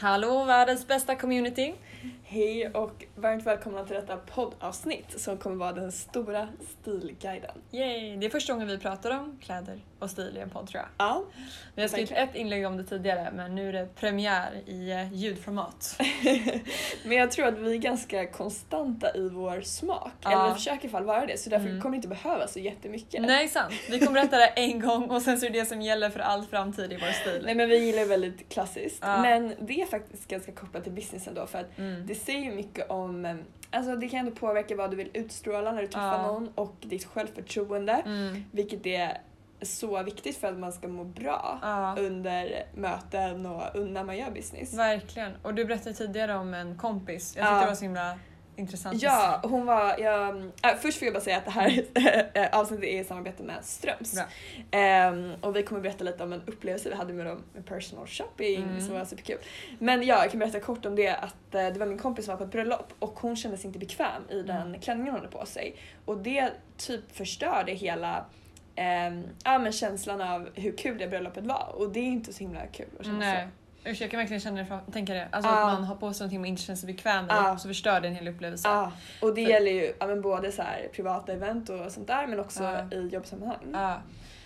Hallå världens bästa community! Hej och varmt välkomna till detta poddavsnitt som kommer vara den stora stilguiden. Yay! Det är första gången vi pratar om kläder och stil i en podd tror jag. Ja, Vi har skrivit ett inlägg om det tidigare men nu är det premiär i eh, ljudformat. men jag tror att vi är ganska konstanta i vår smak. Ja. Eller vi försöker i alla fall vara det så därför Mm. kommer det inte behöva så jättemycket. Nej sant, vi kommer berätta det en gång och sen så är det det som gäller för all framtid i vår stil. Nej men vi gillar väldigt klassiskt. Ja. Men det är faktiskt ganska kopplat till businessen då för att Mm. det säger ju mycket om eh, Alltså det kan ändå påverka vad du vill utstråla när du träffar Ja. någon och ditt självförtroende. Mm. Vilket är så viktigt för att man ska må bra Ja, under möten och när man gör business. verkligen. Och du berättade tidigare om en kompis. Jag tyckte Ja. det var så himla intressant. Ja, hon var... Jag, äh, först får jag bara säga att det här äh, avsnittet är i samarbete med Ströms. Ehm, och vi kommer berätta lite om en upplevelse vi hade med dem med personal shopping Mm. som var superkul. Men ja, jag kan berätta kort om det att eh, det var min kompis som var på ett bröllop och hon kände sig inte bekväm i den Mm. klänningen hon hade på sig. Och det typ förstörde hela ehm, ja, men känslan av hur kul det bröllopet var och det är inte så himla kul att känna Nej. så. Usch, jag kan verkligen känna det, tänka det. Alltså Ja. att man har på sig någonting man inte känner sig bekväm i Ja. och så förstör det en hel upplevelse. Ja, och det För- gäller ju ja, både så här, privata event och sånt där men också i jobbsammanhang.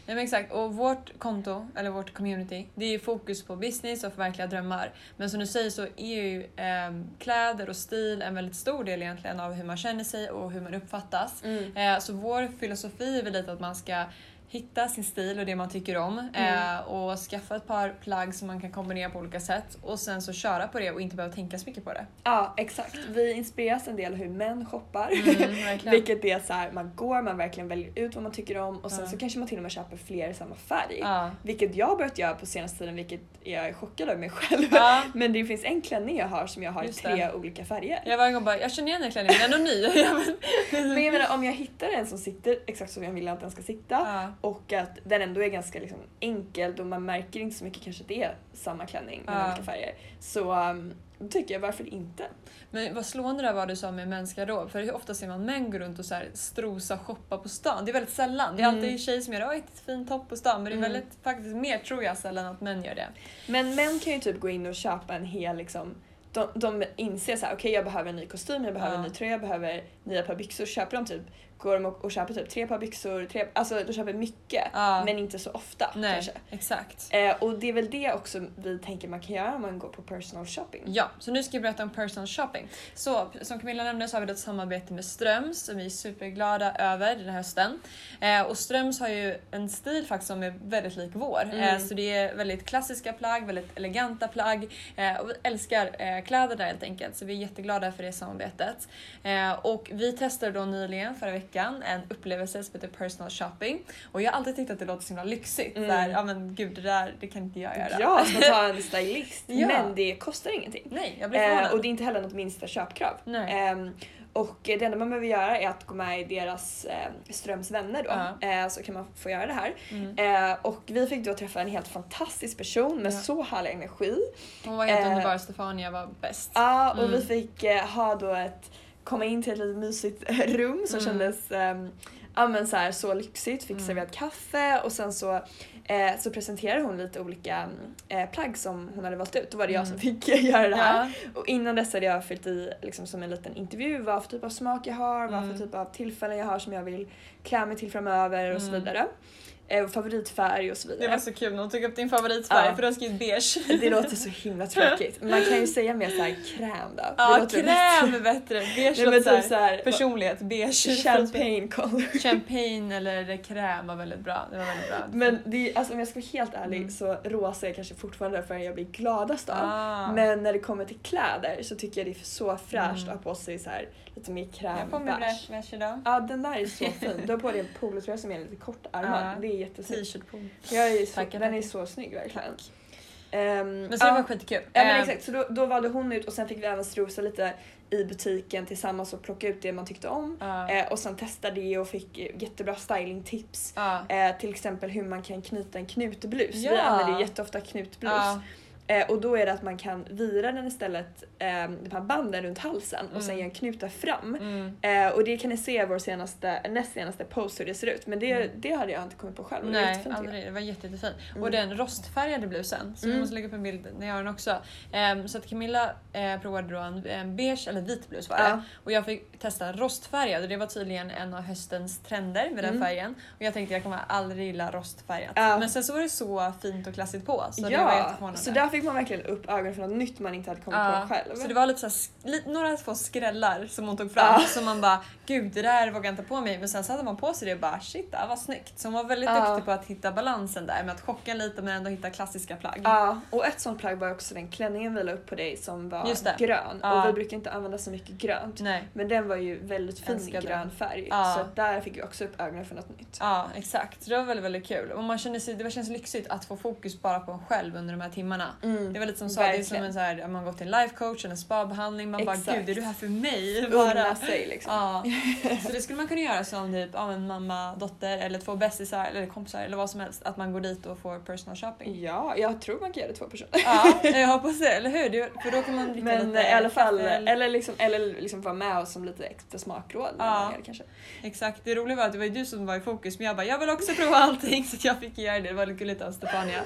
Nej, men exakt, och vårt konto, eller vårt community, det är ju fokus på business och förverkliga drömmar. Men som du säger så är ju ehm, kläder och stil en väldigt stor del egentligen av hur man känner sig och hur man uppfattas. Mm. Eh, så vår filosofi är väl lite att man ska hitta sin stil och det man tycker om Mm. eh, och skaffa ett par plagg som man kan kombinera på olika sätt och sen så köra på det och inte behöva tänka så mycket på det. Ja, exakt. Vi inspireras en del av hur män shoppar. Mm. Vilket är så här, man går, man verkligen väljer ut vad man tycker om och sen Ja. så kanske man till och med köper fler i samma färg. Ja. Vilket jag har börjat göra på senaste tiden vilket jag är chockad över mig själv. Ja. Men det finns en klänning jag har som jag har i tre olika färger. Jag varje gång bara, jag känner igen den klänningen, den är ny. Men jag menar om jag hittar en som sitter exakt som jag vill att den ska sitta ja. Och att den ändå är ganska liksom enkel och man märker inte så mycket kanske att det är samma klänning med Ja. olika färger. Så um, då tycker jag varför inte? Men vad slående det var du sa med mäns garderob. För hur ofta ser man män gå runt och så här strosa och shoppa på stan? Det är väldigt sällan. Det är alltid Mm. tjejer som gör "Oj, ett fint topp på stan. Men det är Mm. väldigt, faktiskt mer tror jag sällan att män gör det. Men män kan ju typ gå in och köpa en hel liksom de, de inser så här, okej jag behöver en ny kostym, jag behöver Ja. en ny tröja, jag behöver nya par byxor. Köper de typ, går de och, och köper typ tre par byxor, tre, alltså de köper mycket Ja. men inte så ofta Nej, kanske. exakt. Eh, och det är väl det också vi tänker man kan göra om man går på personal shopping. Ja, så nu ska jag berätta om personal shopping. Så som Camilla nämnde så har vi ett samarbete med Ströms som vi är superglada över den här hösten. Eh, och Ströms har ju en stil faktiskt som är väldigt lik vår. Mm. Eh, så det är väldigt klassiska plagg, väldigt eleganta plagg eh, och vi älskar eh, kläder där helt enkelt. Så vi är jätteglada för det samarbetet. Eh, och vi testade då nyligen förra veckan en upplevelse som heter personal shopping. Och jag har alltid tyckt att det låter så himla lyxigt. Mm. Där, ja men gud det där det kan inte jag göra. Ja, ska man ta en stylist. Ja. Men det kostar ingenting. Nej, jag blir förvånad. Eh, och det är inte heller något minsta köpkrav. Nej. Ehm, och det enda man behöver göra är att gå med i deras eh, Ströms vänner då. Ja. Eh, så kan man få göra det här. Mm. Eh, och vi fick då träffa en helt fantastisk person med Ja. så härlig energi. Hon var helt Eh, underbar, Stefania var bäst. Ja, och Mm. vi fick eh, ha då ett, komma in till ett litet mysigt rum som Mm. kändes ehm, ja, men så, här, så lyxigt. Fick Mm. serverat kaffe och sen så, eh, så presenterade hon lite olika eh, plagg som hon hade valt ut. Då var det jag Mm. som fick göra det här. Ja. Och innan dess hade jag fyllt i liksom som en liten intervju vad för typ av smak jag har, vad Mm. för typ av tillfällen jag har som jag vill klä mig till framöver och så Mm. vidare. Eh, favoritfärg och så Det vidare. var så kul när hon tog upp din favoritfärg Ja. för du har skrivit beige. Det låter så himla tråkigt. Man kan ju säga mer såhär kräm då. Det Ja, kräm är bättre. Beige Nej, låter typ såhär, personlighet. Beige. champagne color. Champagne eller kräm var väldigt bra. Det var väldigt bra. Men det, alltså, om jag ska vara helt ärlig Mm. så rosa är kanske fortfarande den färgen jag blir gladast av. ah. Men när det kommer till kläder så tycker jag det är så fräscht Mm. att ha på sig så här, lite mer jag har på mig beige idag. Ja den där är så fin. Du har på dig en polotröja som är lite kortärmad. Det är jättesnyggt. T-shirt på. Jag är så, Tackar, den är tackar. så snygg verkligen. Tack. Ehm, Men så det var skitkul. Ja men Eh, exakt, så då, då valde hon ut och sen fick vi även strosa lite i butiken tillsammans och plocka ut det man tyckte om. ja. Eh, och sen testa det och fick jättebra stylingtips. Ja. Eh, till exempel hur man kan knyta en knutblus. Ja. Vi använder ju jätteofta knutblus. Ja. Eh, och då är det att man kan vira den istället, eh, de här banden runt halsen och sen Mm. göra en knut där fram. Mm. Eh, och det kan ni se i vår senaste, näst senaste post hur det ser ut. Men det, Mm. det hade jag inte kommit på själv. det Nej, jättefint, tycker aldrig. Det var jätte, jättefint. Mm. Och den rostfärgade blusen, så vi Mm. måste lägga upp en bild när jag har den också. Ehm, så att Camilla eh, provade då en, en beige eller vit blus var det. Ja. Och jag fick testa rostfärgad och det var tydligen en av höstens trender med den Mm. färgen. Och jag tänkte jag kommer aldrig gilla rostfärgat. Ja. Men sen så var det så fint och klassigt på så jag. det var Ja, jätteförvånande. Fick man verkligen upp ögonen för något nytt man inte hade kommit Ja, på själv. Så det var lite så här, några få skrällar som hon tog fram Ja. som man bara gud det där vågar jag inte på mig men sen satte man på sig det och bara shit här var snyggt. Så hon var väldigt Ja. duktig på att hitta balansen där med att chocka lite men ändå hitta klassiska plagg. Ja, och ett sånt plagg var också den klänningen vi la upp på dig som var grön. Ja. Och vi brukar inte använda så mycket grönt. Nej. Men den var ju väldigt fin Älskade grön färg. Så där fick vi också upp ögonen för något nytt. Ja exakt, det var väldigt väldigt kul. Och man känner sig, det känns lyxigt att få fokus bara på en själv under de här timmarna. Mm. Det var lite som sa, det är som en så här, man går till en life coach eller en spabehandling, man bara Exakt. gud är du här för mig? Bara. sig liksom. Ja, så det skulle man kunna göra som typ ja, en mamma, dotter eller två bästisar eller kompisar eller vad som helst. Att man går dit och får personal shopping. Ja, jag tror man kan göra det två personer. Ja, jag hoppas det, eller hur? Det- För då kan man dricka Men lite i alla fall, eller liksom, eller liksom vara med oss som lite extra smakråd. Ja. gör kanske. Exakt, det roliga var att det var du som var i fokus men jag bara jag vill också prova allting så jag fick göra det. Det var lite gulligt av Stefania.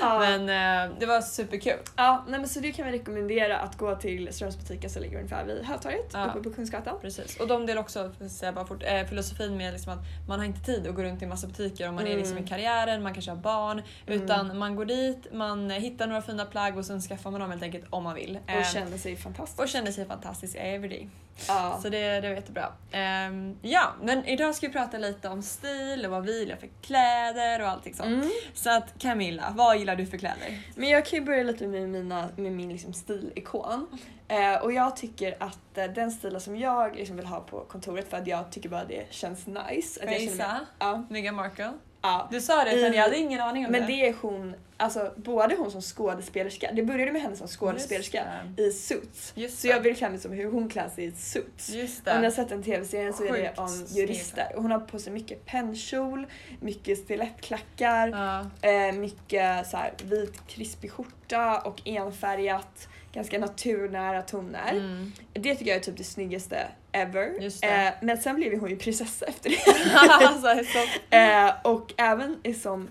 Ja. Men eh, det var superkul. Ja, nej, men så det kan vi rekommendera att gå till Strömsbutiken som ligger ungefär vid Hötorget Ja. uppe på Kungsgatan. Precis. Och de delar också säga bara fort, eh, filosofin med liksom att man har inte tid att gå runt i massa butiker om man är liksom i Mm. karriären, man kanske har barn. Mm. Utan man går dit, man eh, hittar några fina plagg och sen skaffar man dem helt enkelt om man vill. Och Eh, känner sig fantastisk. och känner sig fantastisk everyday. Ja. Så det, det var jättebra. Ehm, ja, men idag ska vi prata lite om stil och vad vi gillar för kläder och allting sånt. Mm. Så att Camilla, vad gillar du för kläder? Men jag kan ju börja lite med, mina, med min liksom stilikon. Eh, och jag tycker att eh, den stilen som jag liksom vill ha på kontoret för att jag tycker bara det känns nice. Att jag känner mig, ja, Meghan Markle? Ja. Du sa det men I- jag hade ingen aning om Men det. det är hon, alltså både hon som skådespelerska, det började med henne som skådespelerska det. i Suits. Just Så det. jag vill mig som hur hon klär sig i Suits. Just Om ni har det. sett den tv-serien så är det om jurister. Och hon har på sig mycket pennkjol, mycket stilettklackar, Ja. eh, mycket så här, vit krispig skjorta och enfärgat, ganska naturnära toner. Mm. Det tycker jag är typ det snyggaste ever. Det. Eh, men sen blev hon ju prinsessa efter det. alltså, så... eh, och även som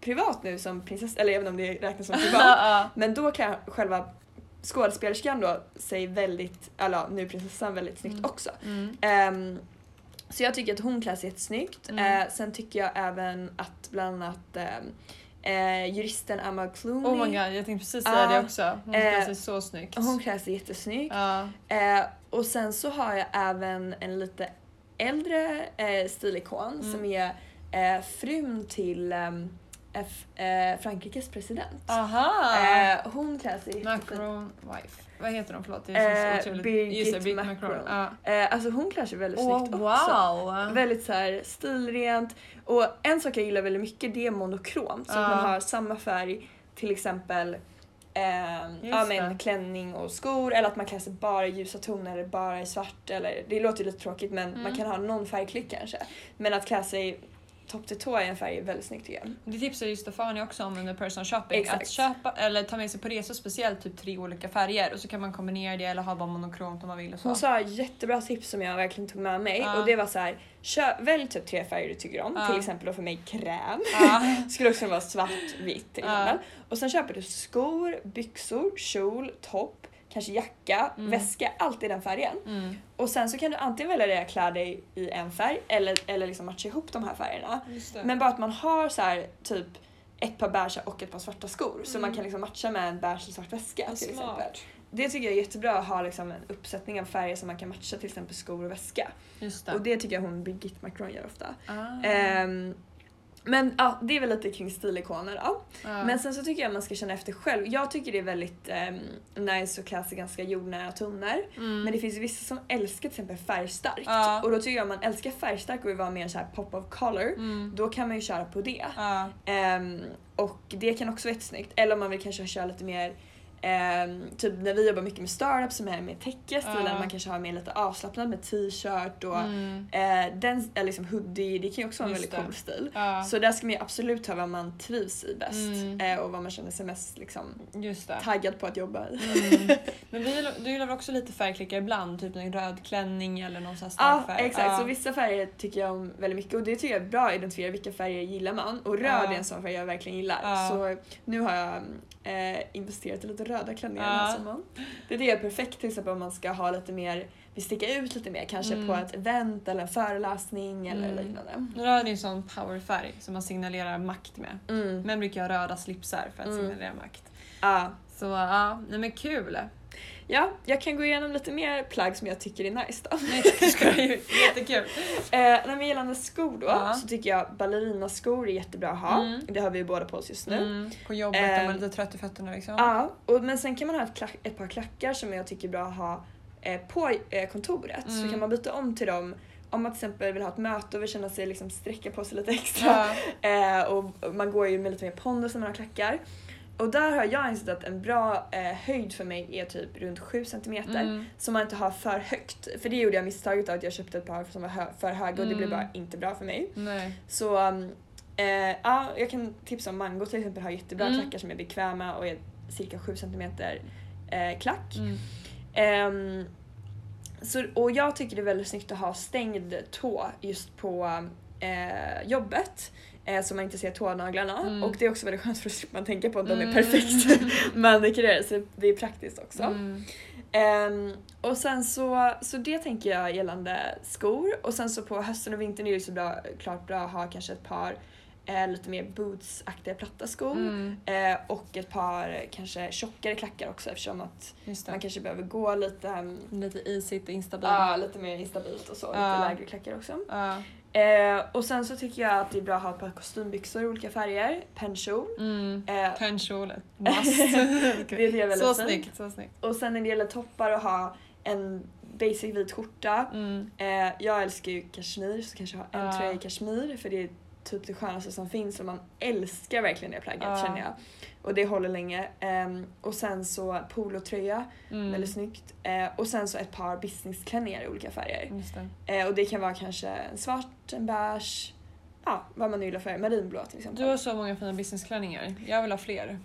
privat nu som prinsessa, eller även om det räknas som privat. Men då kan själva skådespelerskan då sig väldigt, eller nu prinsessan väldigt snyggt Mm. också. Mm. Ehm, så jag tycker att hon klär sig jättesnyggt. Mm. Eh, sen tycker jag även att bland annat ehm, eh, juristen Emma Clooney, Oh my god, jag tänkte precis säga Ja. det också. Hon klär Eh, sig så snyggt. hon klär sig jättesnyggt. Ja. Eh, och sen så har jag även en lite äldre eh, stilikon Mm. som är eh, frun till ehm, F, eh, Frankrikes president. Aha! Eh, hon klär sig. Macron wife. Vad heter hon? Förlåt. Det Eh, är så otroligt. Birgit Just Birgit. Ja. Eh, alltså hon klär sig väldigt Åh snyggt också. wow! Väldigt så här stilrent. Och en sak jag gillar väldigt mycket det är monokromt. Så Ja. att man har samma färg, till exempel Just ja, men klänning och skor eller att man klär sig bara i ljusa toner eller bara i svart. Eller, det låter ju lite tråkigt men Mm. man kan ha någon färgklick kanske. Men att klä sig topp till tå i en färg är väldigt snyggt tycker jag. Det tipsade ju Stefania också om under personal shopping. Exakt. Att köpa eller ta med sig på resor speciellt typ tre olika färger och så kan man kombinera det eller ha bara monokromt om man vill och så. Hon sa jättebra tips som jag verkligen tog med mig Ja. och det var så här, kö- välj typ tre färger du tycker om. Ja. Till exempel då för mig kräm. Ja. Skulle också vara svart, vitt till exempel. Och sen köper du skor, byxor, kjol, topp, kanske jacka, Mm. väska, allt i den färgen. Mm. Och sen så kan du antingen välja att klä dig i en färg eller, eller liksom matcha ihop de här färgerna. Men bara att man har så här typ ett par beiga och ett par svarta skor så Mm. man kan liksom matcha med en beige eller svart väska till exempel. Smart. Det tycker jag är jättebra att ha liksom en uppsättning av färger som man kan matcha till exempel skor och väska. Och det tycker jag hon Birgit Macron gör ofta. Ah. Ehm, men ja, det är väl lite kring stilikoner. Ja. Men sen så tycker jag man ska känna efter själv. Jag tycker det är väldigt ehm, nice att klä sig ganska jordnära toner. Mm. Men det finns vissa som älskar till exempel färgstarkt. Ja. Och då tycker jag om man älskar färgstarkt och vill vara mer så här pop of color. Mm. Då kan man ju köra på det. Ja. Ehm, och det kan också vara jättesnyggt. Eller om man vill kanske köra lite mer Ehm, typ när vi jobbar mycket med startups som är mer techiga stilen, Ja. man kanske har mer lite avslappnad med t-shirt och Mm. eh, den, eller liksom hoodie, det kan ju också vara en väldigt det. cool stil. Ja, Så där ska man ju absolut ta vad man trivs i bäst Mm. eh, och vad man känner sig mest liksom, taggad på att jobba i. Mm. Men vi, du gillar väl också lite färgklickar ibland? Typ en röd klänning eller någon sån här stark Ja färg? exakt, Ja. så vissa färger tycker jag om väldigt mycket och det tycker jag är bra att identifiera vilka färger gillar man och röd är en sån färg jag verkligen gillar. Så nu har jag eh, investerat i lite röda klänningar Ja. här sommaren. Det tycker jag är perfekt till exempel om man ska ha lite mer, vill sticka ut lite mer kanske Mm. på ett event eller en föreläsning eller Mm. liknande. Röd är en sån powerfärg som man signalerar makt med. Mm. Män brukar ha röda slipsar för att Mm. signalera makt. Ja. Så ja, nej men kul. Ja, jag kan gå igenom lite mer plagg som jag tycker är nice då. Nej. Jättekul. Eh, när vi gällande skor då Ja. så tycker jag ballerinaskor är jättebra att ha. Mm. Det har vi ju båda på oss just nu. Mm, på jobbet om Ehm, man är lite trött i fötterna liksom. Ja, och, men sen kan man ha ett, klack, ett par klackar som jag tycker är bra att ha eh, på eh, kontoret. Så Mm. kan man byta om till dem om man till exempel vill ha ett möte och vill känna sig liksom sträcka på sig lite extra. Ja. Eh, och man går ju med lite mer pondus när man har klackar. Och där har jag insett att en bra eh, höjd för mig är typ runt 7 cm. Mm. Så man inte har för högt. För det gjorde jag misstaget av att jag köpte ett par som var hö- för höga och det blev Mm. bara inte bra för mig. Nej. Så um, eh, ja, jag kan tipsa om Mango till exempel har jättebra Mm. klackar som är bekväma och är cirka 7 cm eh, klack. Mm. Ehm, så, och jag tycker det är väldigt snyggt att ha stängd tå just på eh, jobbet. Eh, så man inte ser tånaglarna. Mm. Och det är också väldigt skönt för att slippa man tänka på att de är Mm. perfekt manikurerade så det är praktiskt också. Ehm, och sen så, så det tänker jag gällande skor. Och sen så på hösten och vintern är det så bra, klart bra att ha kanske ett par eh, lite mer bootsaktiga platta skor. Mm. Eh, och ett par kanske tjockare klackar också eftersom att man kanske behöver gå lite, um, Lite isigt och instabilt. ja, lite mer instabilt och så. Ja. Lite lägre klackar också. Ja. Eh, och sen så tycker jag att det är bra att ha ett par kostymbyxor i olika färger. Pennkjol. Mm. Eh, Pennkjol. Must. det tycker jag är väldigt så snyggt, så snyggt. Och sen när det gäller toppar att ha en basic vit skjorta. Mm. Eh, jag älskar ju kashmir så kanske ha en Ja. tröja i kashmir för det är typ det skönaste som finns och man älskar verkligen det plagget Ja. känner jag. Och det håller länge. Ehm, och sen så polotröja, Mm. väldigt snyggt. Eh, och sen så ett par businessklänningar i olika färger. Det. Eh, och det kan vara kanske en svart, en beige, ja vad man nu gillar för marinblå till exempel. Du har så många fina businessklänningar. Jag vill ha fler.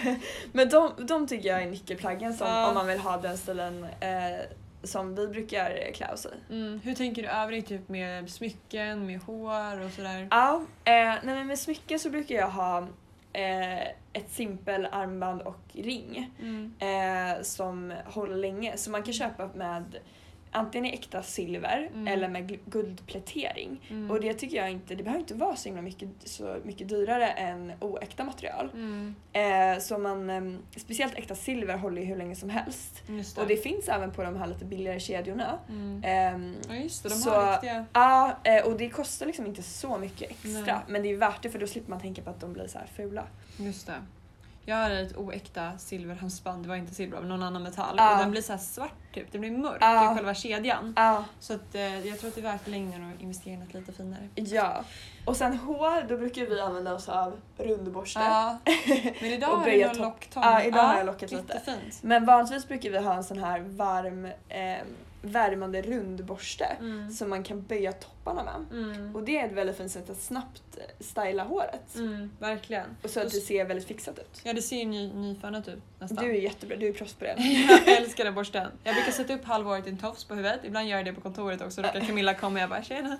Men de, de tycker jag är nyckelplaggen som, om man vill ha den stilen eh, som vi brukar klä oss i. Mm. Hur tänker du övrigt typ med smycken, med hår och sådär? Ja, eh, nej men med smycken så brukar jag ha eh, ett simpel armband och ring Mm. eh, som håller länge. Så man kan köpa med antingen i äkta silver Mm. eller med guldplätering. Mm. Och det tycker jag inte, det behöver inte vara så himla mycket, så mycket dyrare än oäkta material. Mm. Eh, så man, eh, speciellt äkta silver håller ju hur länge som helst. Det. Och det finns även på de här lite billigare kedjorna. Mm. Ehm, Ja just det, de så- har riktiga. Ja, eh, och det kostar liksom inte så mycket extra. Nej. Men det är värt det för då slipper man tänka på att de blir så här fula. Just det. Jag har ett oäkta silverhalsband, det var inte silver men någon annan metall. Ja. Och den blir så svart typ, den blir mörk Ja. i själva kedjan. Ja. Så att, eh, jag tror att det är värt längden att investera i något lite finare. Ja. Och sen hår, då brukar vi använda oss av rundborste. Ja. Men idag har du någon locktång. Ja, idag har jag lockat lite. Jättefint. Men vanligtvis brukar vi ha en sån här varm, eh, värmande rundborste Mm. som man kan böja topparna med. Mm. Och det är ett väldigt fint sätt att snabbt eh, styla håret. Mm, verkligen. Och så att det ser väldigt fixat ut. Ja det ser ju ny, nyfönat ut nästan. Du är jättebra, du är proffs på det. jag älskar den borsten. Jag brukar sätta upp halvåret i en tofs på huvudet. Ibland gör jag det på kontoret också. Då kan Camilla komma och jag bara tjena.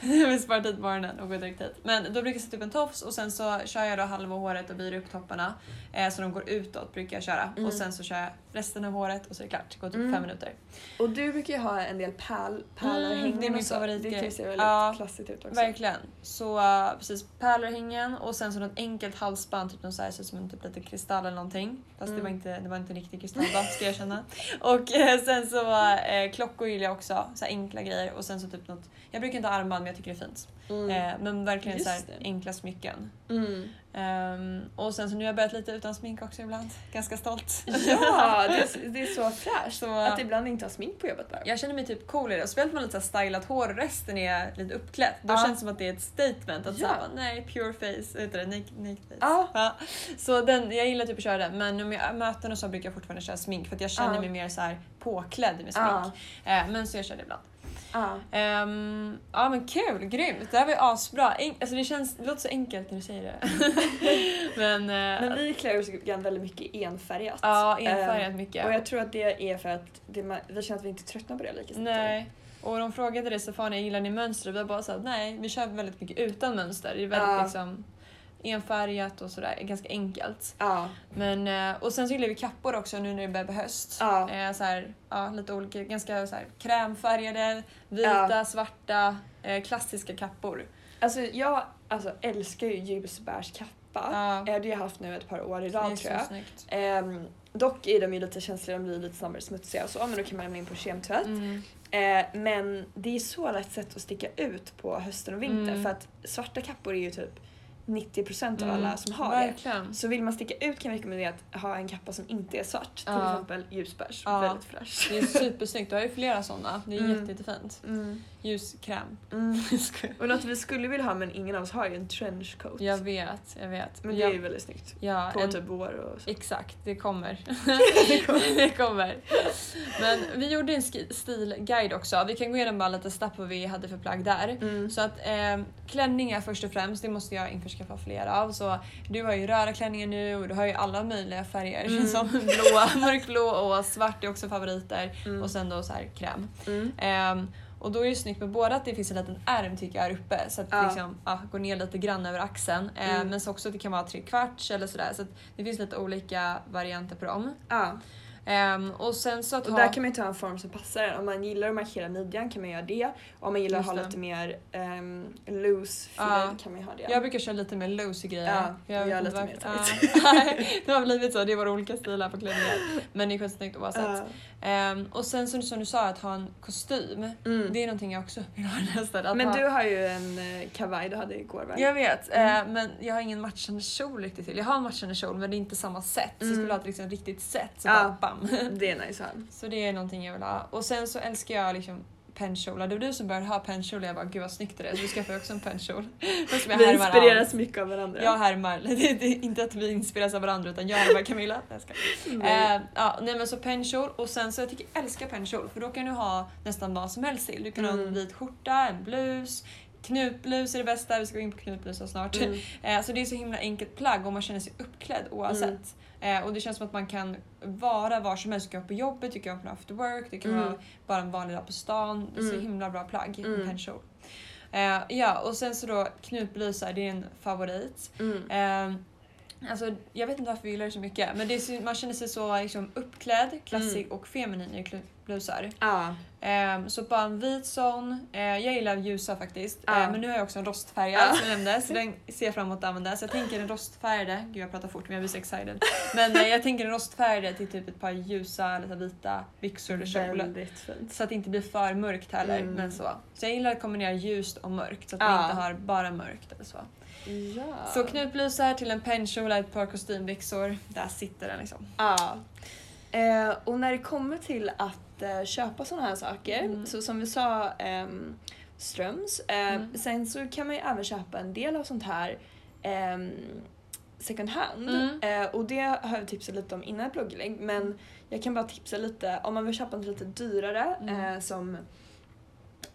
Jag vill spara tid på morgonen och gå direkt hit. Men då brukar jag sätta upp en tofs och sen så kör jag då halva håret och byr upp topparna. Eh, så de går utåt brukar jag köra. Mm. Och sen så kör jag resten av håret och så är det klart. Det går typ Mm. fem minuter. Och du brukar ju ha en del pärl, pärlörhängen Mm, det är min så. favoritgrej. Det väldigt Ja, klassigt ut också. Verkligen. Så uh, precis pärlörhängen och sen så något enkelt halsband, typ så här, ut som en typ lite kristall eller någonting. Fast det, Mm. var inte, det var inte en riktig kristall då, ska jag erkänna. Och eh, sen så eh, klockor gillar jag också, så enkla grejer. Och sen så typ något, jag brukar inte ha armband men jag tycker det är fint. Mm. Men verkligen Just så här, det. enkla smycken. Mm. Ehm, och sen så nu har jag börjat lite utan smink också ibland. Ganska stolt. Ja, det är, det är så fräscht Så- att ibland inte ha smink på jobbet bara. Jag känner mig typ cool i det. Och Speciellt med lite så här stylat hår och resten är lite uppklätt. Då Ja. känns det som att det är ett statement. Att Ja. säga nej, pure face, heter det? Naked, naked face. Ja. Så den, jag gillar typ att köra den. Men om jag har möten och så brukar jag fortfarande köra smink för att jag känner Ja. mig mer så här påklädd med smink. Ja. Eh, men så jag kör det ibland. Ja. Ehm, ja men kul, grymt. Det här var ju asbra. En, alltså det, känns, det låter så enkelt när du säger det. men, eh, Men vi klär oss ibland väldigt mycket enfärgat. ja, enfärgat Ehm, mycket. Och jag tror att det är för att det, vi känner att vi inte tröttnar på det lika snabbt. Nej. Och de frågade det Stefania, gillar ni mönster? Och vi har bara sagt nej, vi kör väldigt mycket utan mönster. Det är väldigt Ja. liksom enfärgat och sådär, ganska enkelt. Ja. Men, eh, och sen så gillar vi kappor också nu när det börjar bli höst. Ja. Eh, så här, ja, lite olika, ganska så här, krämfärgade, vita, Ja. svarta, eh, klassiska kappor. Alltså jag alltså, älskar ju ljusbärskappa. Ja. Det har jag haft nu ett par år i rad tror jag. Ehm, dock är de ju lite känsliga, de blir lite snabbare smutsiga och så men då kan man lämna in på kemtvätt. Mm. Eh, men det är så lätt sätt att sticka ut på hösten och vintern Mm. för att svarta kappor är ju typ 90% av Mm. alla som har det. Verkligen. Så vill man sticka ut kan jag rekommendera att ha en kappa som inte är svart. Till exempel ljusbärs. Väldigt fräsch. Det är supersnyggt, du har ju flera sådana. Det är Mm. jätte, jättefint. Mm. Ljuskräm. Mm. Jag. Och något vi skulle vilja ha men ingen av oss har ju en trenchcoat. jag vet, jag vet. Men det ja, är ju väldigt snyggt. ja, På en- typ vår och så. Exakt, det kommer. det kommer. Men vi gjorde en stilguide också. Vi kan gå igenom bara lite snabbt vad vi hade för plagg där. Mm. Så att eh, klänningar först och främst, det måste jag införskaffa flera av. Så du har ju röda klänningar nu och du har ju alla möjliga färger Mm. som blå, mörkblå och svart är också favoriter. Mm. Och sen då så här kräm. Mm. Ehm, och då är det snyggt med både att det finns en liten ärm tycker jag här uppe så att det Ja. liksom, ja, går ner lite grann över axeln. Ehm, Mm. Men så också att det kan vara tre kvarts eller sådär. Så det finns lite olika varianter på dem. Ja. Ehm, och sen så att Och ha... där kan man ju ta en form som passar. Om man gillar att markera midjan kan man göra det. Och om man gillar att Just ha det. lite mer um, loose Ja. kan man ju ha det. Jag brukar köra lite mer loose grejer. Ja, jag jag lite inte mer. Ja. det har blivit så, det är våra olika stilar på klänningar. Men det är skitsnyggt oavsett. Ja. Ehm, och sen så, som du sa, att ha en kostym. Mm. Det är någonting jag också vill ha nästan. Att Men ha... du har ju en eh, kavaj du hade igår va? Jag vet, Mm. eh, men jag har ingen matchande kjol riktigt till. Jag har en matchande kjol men det är inte samma sätt. Så jag skulle Mm. ha ett liksom, riktigt set. Så, bara, bam. Det är nice att ha. så det är någonting jag vill ha. Och sen så älskar jag liksom pennkjolar. Det var du som började ha pennkjol och jag bara gud vad snyggt det är. Så du skaffade också en pennkjol. Vi inspireras allt. mycket av varandra. Jag härmar. Det är, det inte att vi inspireras av varandra utan jag härmar Camilla. Jag skojar. Nej. Eh, ja, nej men så pennkjol och sen så jag tycker jag älskar pennkjol för då kan du ha nästan vad som helst till. Du kan ha en Mm. vit skjorta, en blus, knutblus är det bästa, vi ska gå in på knutblusar snart. Mm. Eh, så det är så himla enkelt plagg och man känner sig uppklädd oavsett. Eh, och det känns som att man kan vara var som helst. Du kan vara på jobbet, du kan vara på after work, det kan Mm. vara bara en vanlig dag på stan. Det är så Mm. himla bra plagg, Mm. en pennkjol. Eh, ja, och sen så då knutblusar, det är en favorit. Mm. Eh, alltså, jag vet inte varför vi gillar det så mycket men det är man känner sig så liksom, uppklädd, klassig Mm. och feminin i knutblusar. Ja. Ehm, så bara en vit sån. Eh, jag gillar ljusa faktiskt. Ja. Eh, men nu har jag också en rostfärgad Ja. som jag nämnde så den ser jag fram emot att använda. Så jag tänker en rostfärgade, gud jag pratar fort men jag blir så excited. Men eh, jag tänker en rostfärgade till typ ett par ljusa eller så här vita byxor eller kjol. Så att det inte blir för mörkt heller. Mm. Men så. så jag gillar att kombinera ljust och mörkt så att Ja. vi inte har bara mörkt eller så. Ja. Så knutblusar till en pennkjol ett par kostymbyxor. Där sitter den liksom. Ja. Eh, och när det kommer till att eh, köpa sådana här saker, Mm. så som vi sa, ehm, Ströms. Eh, Mm. Sen så kan man ju även köpa en del av sånt här ehm, second hand. Mm. Eh, och det har jag tipsat lite om innan ett blogginlägg men jag kan bara tipsa lite om man vill köpa något lite dyrare Mm. eh, som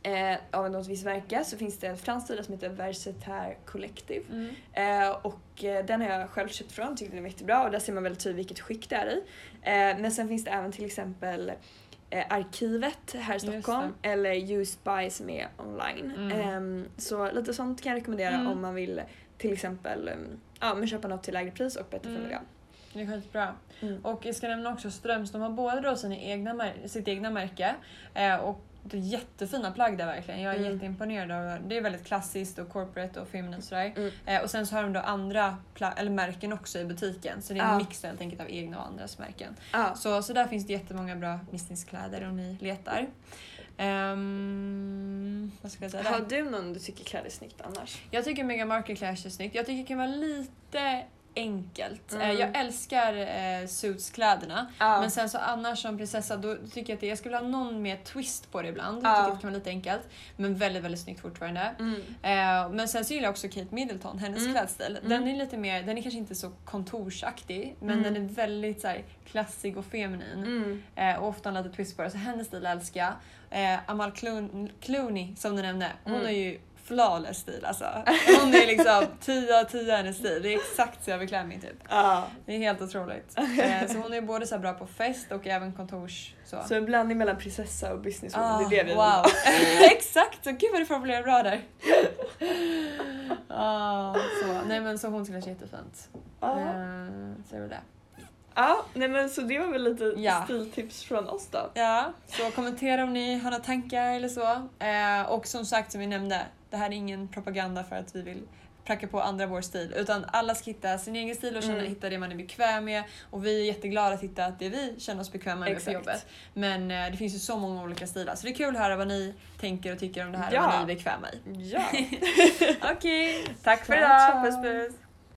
eh, av något visst märke så finns det en fransk sida som heter Versataire Collective. Eh, och den har jag själv köpt från, tyckte den var jättebra och där ser man väldigt tydligt vilket skick det är i. Men sen finns det även till exempel eh, Arkivet här i Stockholm eller Used By som är online. Mm. Ehm, så lite sånt kan jag rekommendera Mm. om man vill till exempel um, ja, men köpa något till lägre pris och bättre för Mm. miljön. Det är skitbra. Mm. Och jag ska nämna också Ströms, de har både då sina egna sitt egna märke eh, och det är jättefina plagg där verkligen. Jag är Mm. jätteimponerad av det. är väldigt klassiskt och corporate och feminine och sådär. Mm. Eh, och sen så har de då andra eller märken också i butiken. Så det är en Ja. mix helt enkelt av egna och andras märken. Ja. Så, så där finns det jättemånga bra businesskläder om ni letar. Ehm, vad ska jag säga? där? Har du någon du tycker klär dig snyggt annars? Jag tycker Meghan Markle klär sig snyggt. Jag tycker det kan vara lite enkelt. Mm. Eh, Jag älskar eh, suitskläderna. Ja. Men sen så annars som prinsessa då tycker jag att det, jag skulle ha någon mer twist på det ibland. Ja. Jag tycker att det kan vara lite enkelt. Men väldigt, väldigt snyggt fortfarande. Mm. Eh, men sen så gillar jag också Kate Middleton, hennes Mm. klädstil. Den Mm. är lite mer, den är kanske inte så kontorsaktig men Mm. den är väldigt så här, klassig och feminin. Mm. Eh, och ofta en liten twist på det. Så hennes stil älskar jag. Eh, Amal Clooney, Clooney som du nämnde, hon Mm. har ju flawless stil alltså. Hon är liksom 10 av 10 hennes stil. Det är exakt så jag vill klä mig typ. Ja. Det är helt otroligt. Eh, så hon är både så bra på fest och även kontors... Så. Så en blandning mellan prinsessa och businesswoman, Ah, det är det vi vill wow. Exakt! Så, gud vad du formulerar bra där. Ah, så. Nej men så hon skulle sig jättefint. Ja. Eh, så är det det. Ja, nej men så det var väl lite Ja. stiltips från oss då. Ja, så kommentera om ni har några tankar eller så. Eh, och som sagt som vi nämnde, det här är ingen propaganda för att vi vill pracka på andra vår stil utan alla ska hitta sin egen stil och känna, Mm. hitta det man är bekväm med och vi är jätteglada att hitta att det vi känner oss bekväma med på Exakt. jobbet. Men eh, det finns ju så många olika stilar så det är kul att höra vad ni tänker och tycker om det här Ja. och vad ni är bekväma i. Ja. Okej, tack för idag. Puss puss!